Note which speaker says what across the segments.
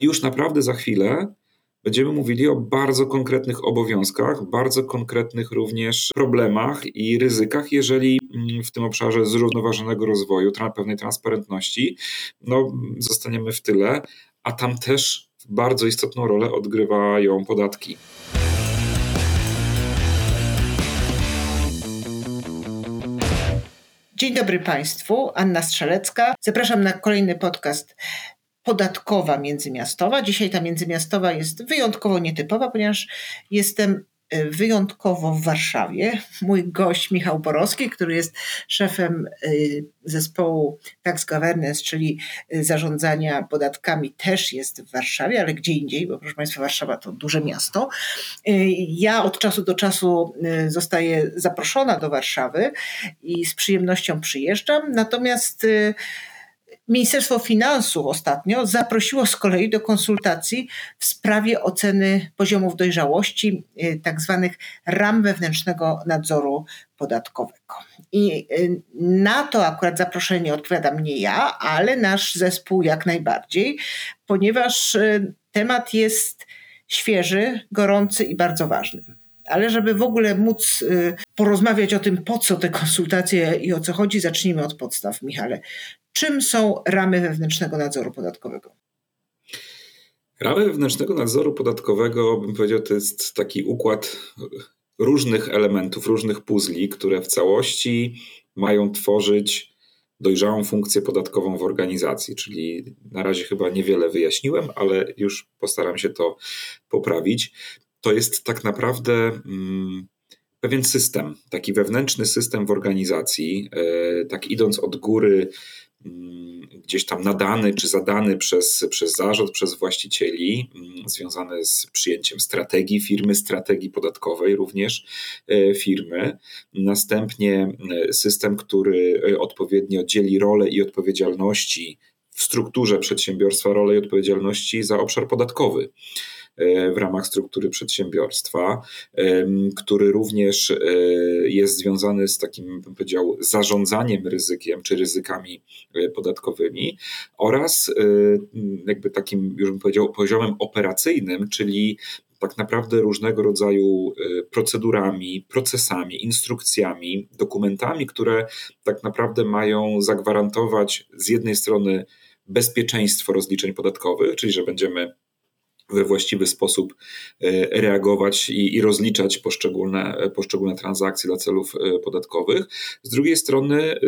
Speaker 1: Już naprawdę za chwilę będziemy mówili o bardzo konkretnych obowiązkach, bardzo konkretnych również problemach i ryzykach, jeżeli mm, w tym obszarze zrównoważonego rozwoju, pewnej transparentności, no, zostaniemy w tyle, a tam też bardzo istotną rolę odgrywają podatki.
Speaker 2: Dzień dobry Państwu, Anna Strzelecka. Zapraszam na kolejny podcast podatkowa międzymiastowa. Dzisiaj ta międzymiastowa jest wyjątkowo nietypowa, ponieważ jestem e, wyjątkowo w Warszawie. Mój gość Michał Borowski, który jest szefem e, zespołu Tax Governance, czyli e, zarządzania podatkami, też jest w Warszawie, ale gdzie indziej, bo proszę Państwa, Warszawa to duże miasto. Ja od czasu do czasu zostaję zaproszona do Warszawy i z przyjemnością przyjeżdżam, natomiast Ministerstwo Finansów ostatnio zaprosiło z kolei do konsultacji w sprawie oceny poziomów dojrzałości y, tak zwanych ram wewnętrznego nadzoru podatkowego. I y, na to akurat zaproszenie odpowiadam nie ja, ale nasz zespół jak najbardziej, ponieważ y, temat jest świeży, gorący i bardzo ważny. Ale żeby w ogóle móc porozmawiać o tym, po co te konsultacje i o co chodzi, zacznijmy od podstaw, Michale. Czym są ramy wewnętrznego nadzoru podatkowego?
Speaker 1: Ramy wewnętrznego nadzoru podatkowego, bym powiedział, to jest taki układ różnych elementów, różnych puzli, które w całości mają tworzyć dojrzałą funkcję podatkową w organizacji. Czyli na razie chyba niewiele wyjaśniłem, ale już postaram się to poprawić. To jest tak naprawdę. Hmm, pewien system, taki wewnętrzny system w organizacji, e, tak idąc od góry Mm, gdzieś tam nadany czy zadany przez, przez zarząd, przez właścicieli, mm, związane z przyjęciem strategii firmy, strategii podatkowej również e, firmy. Następnie e, system, który odpowiednio dzieli role i odpowiedzialności w strukturze przedsiębiorstwa, role i odpowiedzialności za obszar podatkowy. E, w ramach struktury przedsiębiorstwa, który również e, jest związany z takim, bym powiedział, zarządzaniem ryzykiem czy ryzykami e, podatkowymi oraz jakby takim, już bym powiedział, poziomem operacyjnym, czyli tak naprawdę różnego rodzaju procedurami, procesami, instrukcjami, dokumentami, które tak naprawdę mają zagwarantować z jednej strony bezpieczeństwo rozliczeń podatkowych, czyli że będziemy we właściwy sposób e, reagować i, i, rozliczać poszczególne, poszczególne transakcje dla celów e, podatkowych. Z drugiej strony e,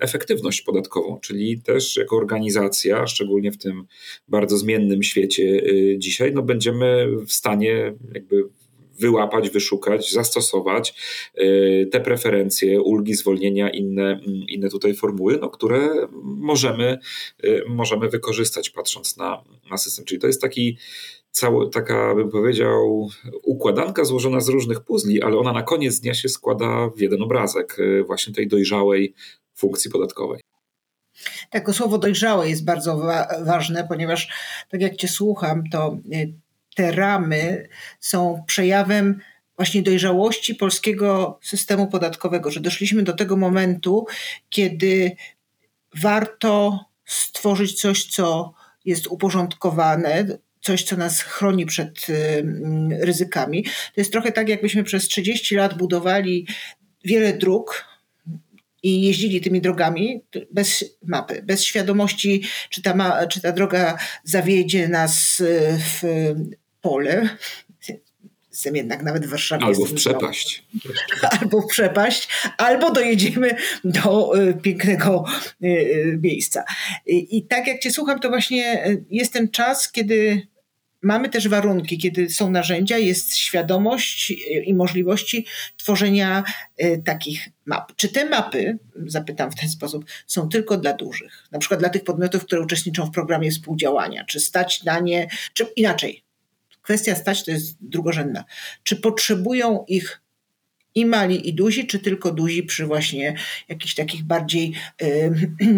Speaker 1: efektywność podatkową, czyli też jako organizacja, szczególnie w tym bardzo zmiennym świecie dzisiaj, no będziemy w stanie jakby wyłapać, wyszukać, zastosować te preferencje, ulgi, zwolnienia, inne, inne tutaj formuły, no, które możemy, możemy wykorzystać patrząc na, na system. Czyli to jest taki cała taka, bym powiedział, układanka złożona z różnych puzli, ale ona na koniec dnia się składa w jeden obrazek y, właśnie tej dojrzałej funkcji podatkowej.
Speaker 2: Tak, słowo dojrzałe jest bardzo wa ważne, ponieważ tak jak Cię słucham, to y, te ramy są przejawem właśnie dojrzałości polskiego systemu podatkowego, że doszliśmy do tego momentu, kiedy warto stworzyć coś, co jest uporządkowane, coś, co nas chroni przed y, mm, ryzykami. To jest trochę tak, jakbyśmy przez 30 lat budowali wiele dróg, i jeździli tymi drogami bez mapy, bez świadomości, czy ta, ma, czy ta droga zawiedzie nas y, w pole, jestem jednak nawet w Warszawie.
Speaker 1: Albo w przepaść.
Speaker 2: Albo w przepaść, albo dojedziemy do y, pięknego miejsca. I tak jak Cię słucham, to właśnie jest ten czas, kiedy mamy też warunki, kiedy są narzędzia, jest świadomość i możliwości tworzenia takich map. Czy te mapy, zapytam w ten sposób, są tylko dla dużych? Na przykład dla tych podmiotów, które uczestniczą w programie współdziałania? Czy stać na nie, czy inaczej? kwestia stać to jest drugorzędna. Czy potrzebują ich i mali, i duzi, czy tylko duzi przy właśnie jakichś takich bardziej y,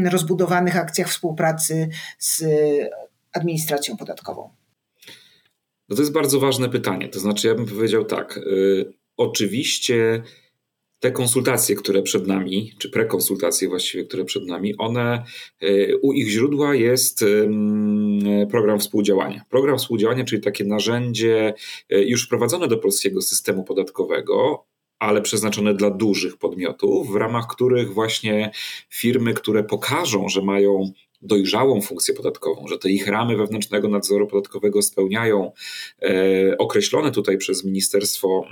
Speaker 2: rozbudowanych akcjach współpracy z administracją podatkową?
Speaker 1: No to jest bardzo ważne pytanie. To znaczy, ja bym powiedział tak. Y, oczywiście te konsultacje, które przed nami, czy prekonsultacje właściwie, które przed nami, one u ich źródła jest program współdziałania. Program współdziałania, czyli takie narzędzie już wprowadzone do polskiego systemu podatkowego, ale przeznaczone dla dużych podmiotów, w ramach których właśnie firmy, które pokażą, że mają dojrzałą funkcję podatkową, że te ich ramy wewnętrznego nadzoru podatkowego spełniają e, określone tutaj przez Ministerstwo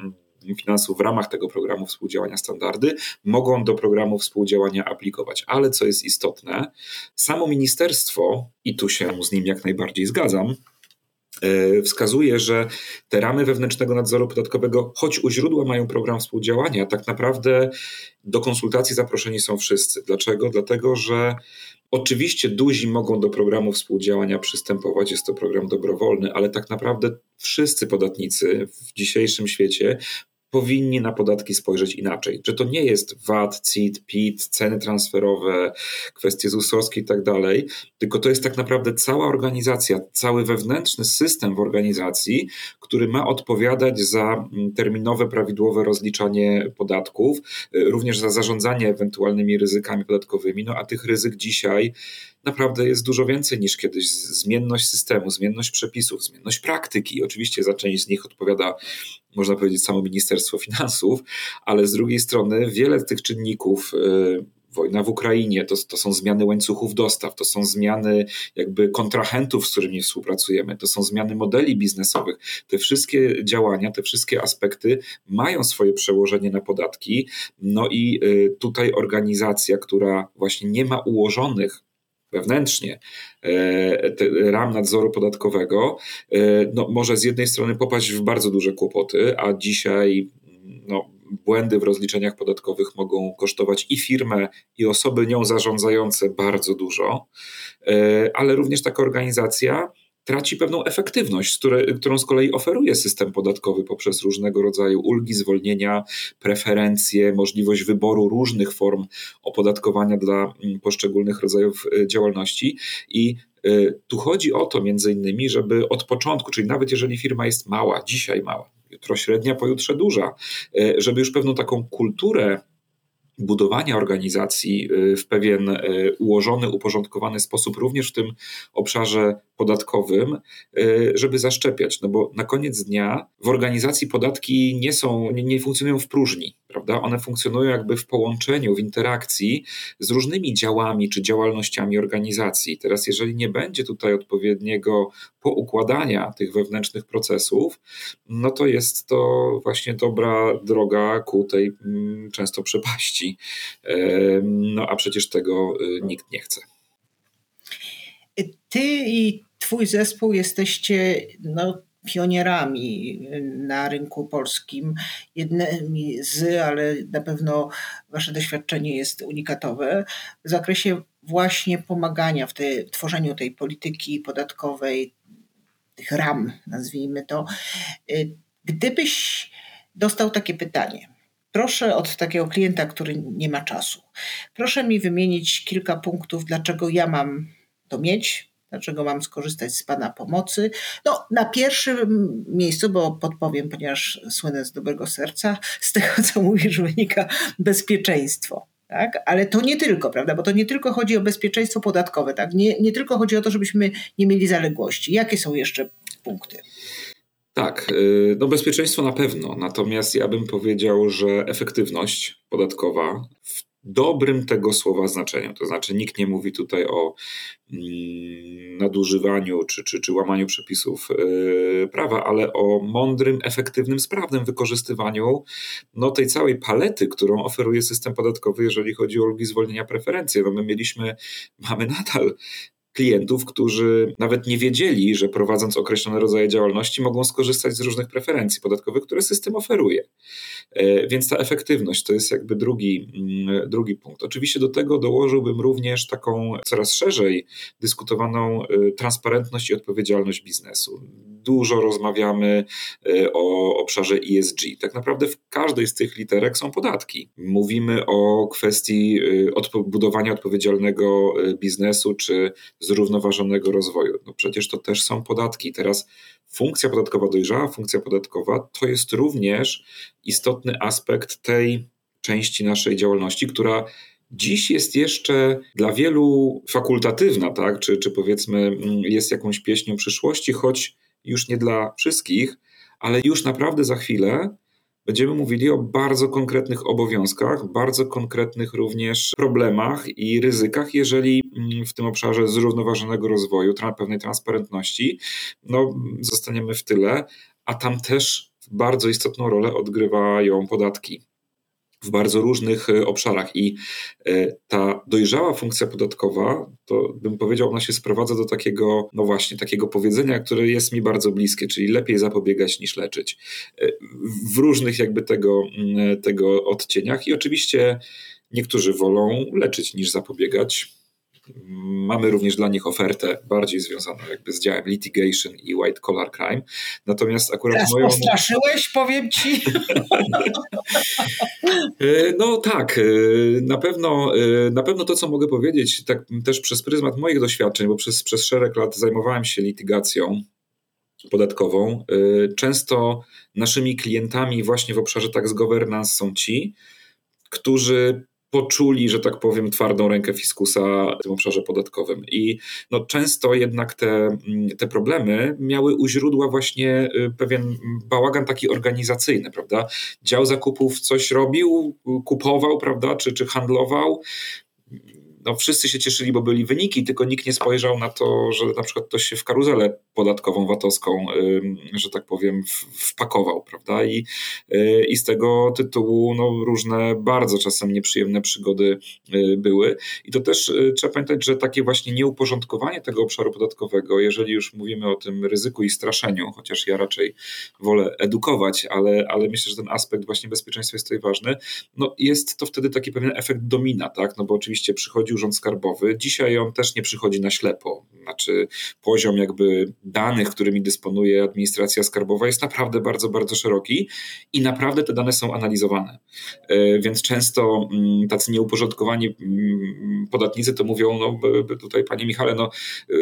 Speaker 1: Finansów w ramach tego programu współdziałania standardy, mogą do programu współdziałania aplikować. Ale co jest istotne, samo ministerstwo, i tu się z nim jak najbardziej zgadzam, E, wskazuje, że te ramy wewnętrznego nadzoru podatkowego, choć u źródła mają program współdziałania, tak naprawdę do konsultacji zaproszeni są wszyscy. Dlaczego? Dlatego, że Oczywiście duzi mogą do programu współdziałania przystępować, jest to program dobrowolny, ale tak naprawdę wszyscy podatnicy w dzisiejszym świecie powinni na podatki spojrzeć inaczej. Że to nie jest VAT, CIT, PIT, ceny transferowe, kwestie ZUS-owskie i tak dalej, tylko to jest tak naprawdę cała organizacja, cały wewnętrzny system w organizacji, który ma odpowiadać za mm, terminowe, prawidłowe rozliczanie podatków, y, również za zarządzanie ewentualnymi ryzykami podatkowymi. No a tych ryzyk dzisiaj naprawdę jest dużo więcej niż kiedyś. Zmienność systemu, zmienność przepisów, zmienność praktyki. Oczywiście za część z nich odpowiada, można powiedzieć, samo Ministerstwo Finansów, ale z drugiej strony wiele tych czynników, y, wojna w Ukrainie, to, to są zmiany łańcuchów dostaw, to są zmiany jakby kontrahentów, z którymi współpracujemy, to są zmiany modeli biznesowych. Te wszystkie działania, te wszystkie aspekty mają swoje przełożenie na podatki. No i y, tutaj organizacja, która właśnie nie ma ułożonych wewnętrznie e, ram nadzoru podatkowego, e, no, może z jednej strony popaść w bardzo duże kłopoty, a dzisiaj no, błędy w rozliczeniach podatkowych mogą kosztować i firmę, i osoby nią zarządzające bardzo dużo, e, ale również taka organizacja traci pewną efektywność, którą z kolei oferuje system podatkowy poprzez różnego rodzaju ulgi, zwolnienia, preferencje, możliwość wyboru różnych form opodatkowania dla mm, poszczególnych rodzajów y, działalności. I y, tu chodzi o to między innymi, żeby od początku, czyli nawet jeżeli firma jest mała, dzisiaj mała, jutro średnia, pojutrze duża, y, żeby już pewną taką kulturę budowania organizacji y, w pewien y, ułożony, uporządkowany sposób, również w tym obszarze podatkowym, y, żeby zaszczepiać. No bo na koniec dnia w organizacji podatki nie są, nie, nie funkcjonują w próżni, prawda? One funkcjonują jakby w połączeniu, w interakcji z różnymi działami czy działalnościami organizacji. Teraz, jeżeli nie będzie tutaj odpowiedniego poukładania tych wewnętrznych procesów, no to jest to właśnie dobra droga ku tej mm, często przepaści. No a przecież tego y, nikt nie chce.
Speaker 2: Ty i twój zespół jesteście no, pionierami na rynku polskim. Jednymi z, ale na pewno wasze doświadczenie jest unikatowe w zakresie właśnie pomagania w, tej, w tworzeniu tej polityki podatkowej, tych ram, nazwijmy to. Y, gdybyś dostał takie pytanie, proszę od takiego klienta, który nie ma czasu, proszę mi wymienić kilka punktów, dlaczego ja mam to mieć, dlaczego mam skorzystać z Pana pomocy. No, na pierwszym miejscu, bo podpowiem, ponieważ słynę z dobrego serca, z tego, co mówisz, wynika bezpieczeństwo. Tak? Ale to nie tylko, prawda? Bo to nie tylko chodzi o bezpieczeństwo podatkowe, tak? Nie, nie tylko chodzi o to, żebyśmy nie mieli zaległości. Jakie są jeszcze punkty?
Speaker 1: Tak, y, no bezpieczeństwo na pewno, natomiast ja bym powiedział, że efektywność podatkowa w dobrym tego słowa znaczeniu, to znaczy nikt nie mówi tutaj o mm, nadużywaniu czy, czy, czy łamaniu przepisów y, prawa, ale o mądrym, efektywnym, sprawnym wykorzystywaniu no, tej całej palety, którą oferuje system podatkowy, jeżeli chodzi o ulgi zwolnienia preferencje. No, my mieliśmy, mamy nadal klientów, którzy nawet nie wiedzieli, że prowadząc określone rodzaje działalności mogą skorzystać z różnych preferencji podatkowych, które system oferuje. E, więc ta efektywność to jest jakby drugi, mm, drugi punkt. Oczywiście do tego dołożyłbym również taką coraz szerzej dyskutowaną e, transparentność i odpowiedzialność biznesu. Dużo rozmawiamy e, o obszarze ESG. Tak naprawdę w każdej z tych literek są podatki. Mówimy o kwestii budowania odpowiedzialnego biznesu czy zrównoważonego rozwoju. No przecież to też są podatki. Teraz funkcja podatkowa dojrzała, funkcja podatkowa to jest również istotny aspekt tej części naszej działalności, która dziś jest jeszcze dla wielu fakultatywna, tak? czy, czy powiedzmy mm, jest jakąś pieśnią przyszłości, choć już nie dla wszystkich, ale już naprawdę za chwilę będziemy mówili o bardzo konkretnych obowiązkach, bardzo konkretnych również problemach i ryzykach, jeżeli mm, w tym obszarze zrównoważonego rozwoju, pewnej transparentności, no, zostaniemy w tyle, a tam też bardzo istotną rolę odgrywają podatki w bardzo różnych e, obszarach. I e, ta dojrzała funkcja podatkowa, to bym powiedział, ona się sprowadza do takiego, no właśnie, takiego powiedzenia, które jest mi bardzo bliskie, czyli lepiej zapobiegać niż leczyć. E, w różnych jakby tego, mm, tego odcieniach. I oczywiście niektórzy wolą leczyć niż zapobiegać. Mamy również dla nich ofertę bardziej związaną jakby z działem litigation i white collar crime. Natomiast akurat
Speaker 2: Teraz moją... postraszyłeś, powiem ci.
Speaker 1: E, no tak, e, na pewno, e, na pewno to, co mogę powiedzieć, tak też przez pryzmat moich doświadczeń, bo przez, przez szereg lat zajmowałem się litygacją podatkową. Często naszymi klientami właśnie w obszarze tax governance są ci, którzy poczuli, że tak powiem, twardą rękę fiskusa w tym obszarze podatkowym. I no, często jednak te, mm, te problemy miały u źródła właśnie y, pewien bałagan taki organizacyjny, prawda? Dział zakupów coś robił, kupował, prawda, czy, czy handlował, no wszyscy się cieszyli, bo byli wyniki, tylko nikt nie spojrzał na to, że na przykład ktoś się w karuzelę podatkową, VAT-owską, że tak powiem, wpakował, prawda? I, y, i z tego tytułu no, różne bardzo czasem nieprzyjemne przygody y, były. I to też y, trzeba pamiętać, że takie właśnie nieuporządkowanie tego obszaru podatkowego, jeżeli już mówimy o tym ryzyku i straszeniu, chociaż ja raczej wolę edukować, ale, ale myślę, że ten aspekt właśnie bezpieczeństwa jest tutaj ważny, no jest to wtedy taki pewien efekt domina, tak? No bo oczywiście przychodzi Urząd Skarbowy. Dzisiaj on też nie przychodzi na ślepo. Znaczy poziom jakby danych, którymi dysponuje administracja skarbowa jest naprawdę bardzo, bardzo szeroki i naprawdę te dane są analizowane. E, więc często mm, tacy nieuporządkowani mm, podatnicy to mówią, no tutaj panie Michale, no e,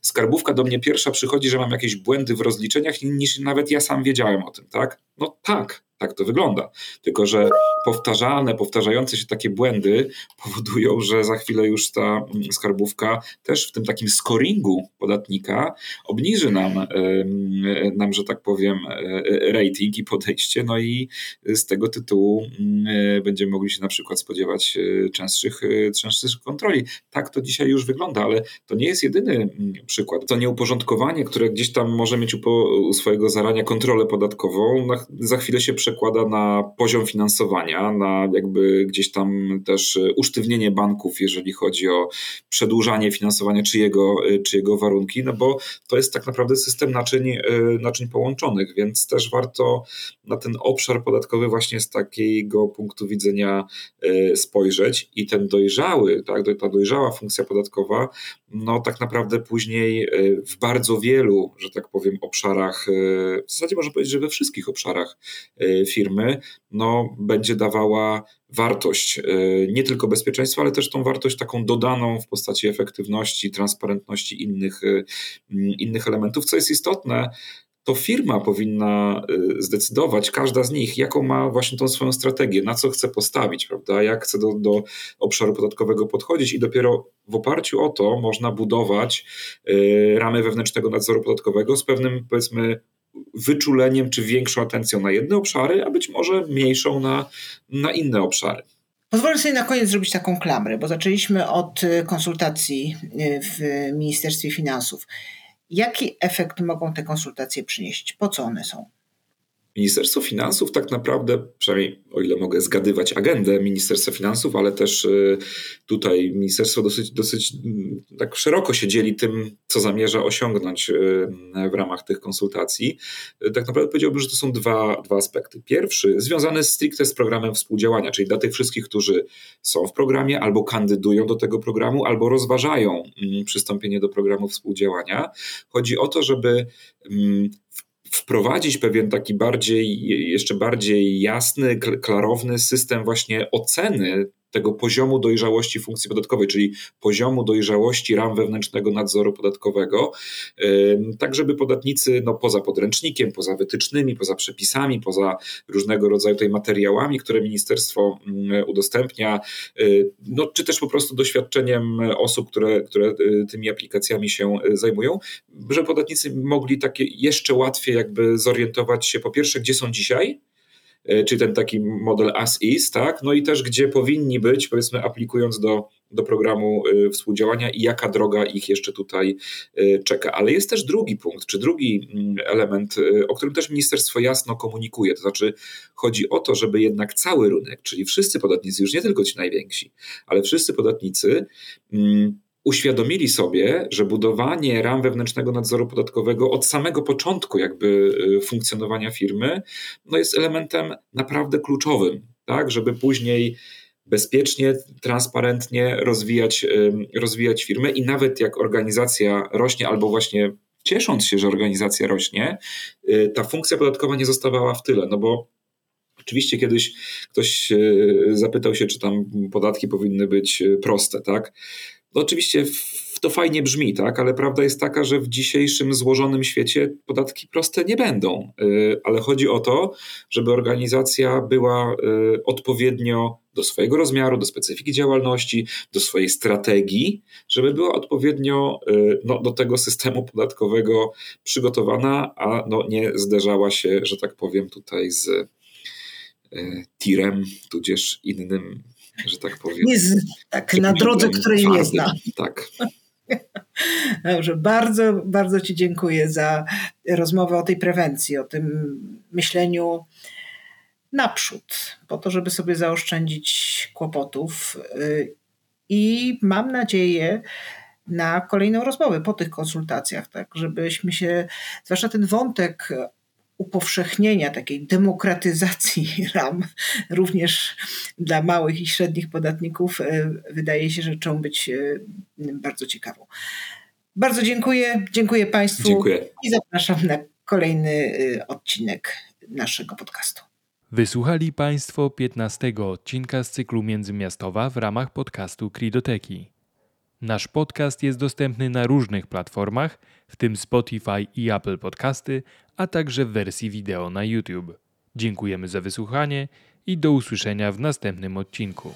Speaker 1: skarbówka do mnie pierwsza przychodzi, że mam jakieś błędy w rozliczeniach niż nawet ja sam wiedziałem o tym, tak? No tak, tak to wygląda. Tylko, że powtarzane, powtarzające się takie błędy powodują, że za chwilę już ta mm, skarbówka też w tym takim scoringu podatnika obniży nam, nam że tak powiem, e, rating i podejście, no i z tego tytułu mm, e, będziemy mogli się na przykład spodziewać e, częstszych, częstszych kontroli. Tak to dzisiaj już wygląda, ale to nie jest jedyny mm, przykład. To nieuporządkowanie, które gdzieś tam może mieć u, u swojego zarania kontrolę podatkową, za chwilę się przekonuje przekłada na poziom finansowania, na jakby gdzieś tam też e, usztywnienie banków, jeżeli chodzi o przedłużanie finansowania czy jego, e, czy jego warunki, no bo to jest tak naprawdę system naczyń, e, naczyń połączonych, więc też warto na ten obszar podatkowy właśnie z takiego punktu widzenia spojrzeć. I ten dojrzały, tak, ta dojrzała funkcja podatkowa, no tak naprawdę później w bardzo wielu, że tak powiem, obszarach, w zasadzie można powiedzieć, że we wszystkich obszarach firmy, no, będzie dawała wartość, e, nie tylko bezpieczeństwa, ale też tą wartość taką dodaną w postaci efektywności, transparentności innych, e, innych elementów. Co jest istotne, to firma powinna e, zdecydować, każda z nich, jaką ma właśnie tą swoją strategię, na co chce postawić, prawda, jak chce do, do obszaru podatkowego podchodzić i dopiero w oparciu o to można budować ramy wewnętrznego nadzoru podatkowego z pewnym, powiedzmy, wyczuleniem czy większą atencją na jedne obszary, a być może mniejszą na, na inne obszary.
Speaker 2: Pozwolę sobie na koniec zrobić taką klamrę, bo zaczęliśmy od y, konsultacji y, w Ministerstwie Finansów. Jaki efekt mogą te konsultacje przynieść? Po co one są?
Speaker 1: Ministerstwo Finansów tak naprawdę, przynajmniej o ile mogę zgadywać agendę Ministerstwa Finansów, ale też y, tutaj ministerstwo dosyć, dosyć mm, tak szeroko się dzieli tym, co zamierza osiągnąć y, w ramach tych konsultacji. Tak naprawdę powiedziałbym, że to są dwa, dwa aspekty. Pierwszy związany stricte z programem współdziałania, czyli dla tych wszystkich, którzy są w programie albo kandydują do tego programu, albo rozważają mm, przystąpienie do programu współdziałania. Chodzi o to, żeby mm, wprowadzić pewien taki bardziej, jeszcze bardziej jasny, klarowny system właśnie oceny tego poziomu dojrzałości funkcji podatkowej, czyli poziomu dojrzałości ram wewnętrznego nadzoru podatkowego, tak żeby podatnicy no, poza podręcznikiem, poza wytycznymi, poza przepisami, poza różnego rodzaju tutaj materiałami, które ministerstwo mm, udostępnia, y, no, czy też po prostu doświadczeniem osób, które, które y, tymi aplikacjami się y, zajmują, żeby podatnicy mogli takie jeszcze łatwiej jakby zorientować się po pierwsze, gdzie są dzisiaj, czy ten taki model as is, tak? No i też gdzie powinni być, powiedzmy, aplikując do, do programu e, współdziałania i jaka droga ich jeszcze tutaj e, czeka. Ale jest też drugi punkt, czy drugi mm, element, o którym też ministerstwo jasno komunikuje. To znaczy, chodzi o to, żeby jednak cały rynek, czyli wszyscy podatnicy, już nie tylko ci najwięksi, ale wszyscy podatnicy, mm, uświadomili sobie, że budowanie ram wewnętrznego nadzoru podatkowego od samego początku jakby y, funkcjonowania firmy no jest elementem naprawdę kluczowym, tak, żeby później bezpiecznie, transparentnie rozwijać, rozwijać firmę i nawet jak organizacja rośnie albo właśnie ciesząc się, że organizacja rośnie, y, ta funkcja podatkowa nie zostawała w tyle, no bo Oczywiście kiedyś ktoś y, zapytał się, czy tam podatki powinny być proste, tak? No oczywiście to fajnie brzmi, tak, ale prawda jest taka, że w dzisiejszym złożonym świecie podatki proste nie będą. Y, ale chodzi o to, żeby organizacja była y, odpowiednio do swojego rozmiaru, do specyfiki działalności, do swojej strategii, żeby była odpowiednio y, no, do tego systemu podatkowego przygotowana, a no, nie zderzała się, że tak powiem, tutaj z tirem, tudzież innym że tak powiem.
Speaker 2: Nie z, tak, na drodze, której nie zna.
Speaker 1: Tak.
Speaker 2: Dobrze, bardzo, bardzo Ci dziękuję za rozmowę o tej prewencji, o tym myśleniu naprzód, po to, żeby sobie zaoszczędzić kłopotów. I mam nadzieję na kolejną rozmowę po tych konsultacjach, tak, żebyśmy się, zwłaszcza ten wątek upowszechnienia, takiej demokratyzacji ram, również dla małych i średnich podatników, e, wydaje się rzeczą być e, bardzo ciekawą. Bardzo dziękuję, dziękuję Państwu
Speaker 1: dziękuję.
Speaker 2: i zapraszam na kolejny e, odcinek naszego podcastu.
Speaker 3: Wysłuchali Państwo 15 odcinka z cyklu Międzymiastowa w ramach podcastu Kridoteki. Nasz podcast jest dostępny na różnych platformach, w tym Spotify i Apple Podcasty, a także w wersji wideo na YouTube. Dziękujemy za wysłuchanie i do usłyszenia w następnym odcinku.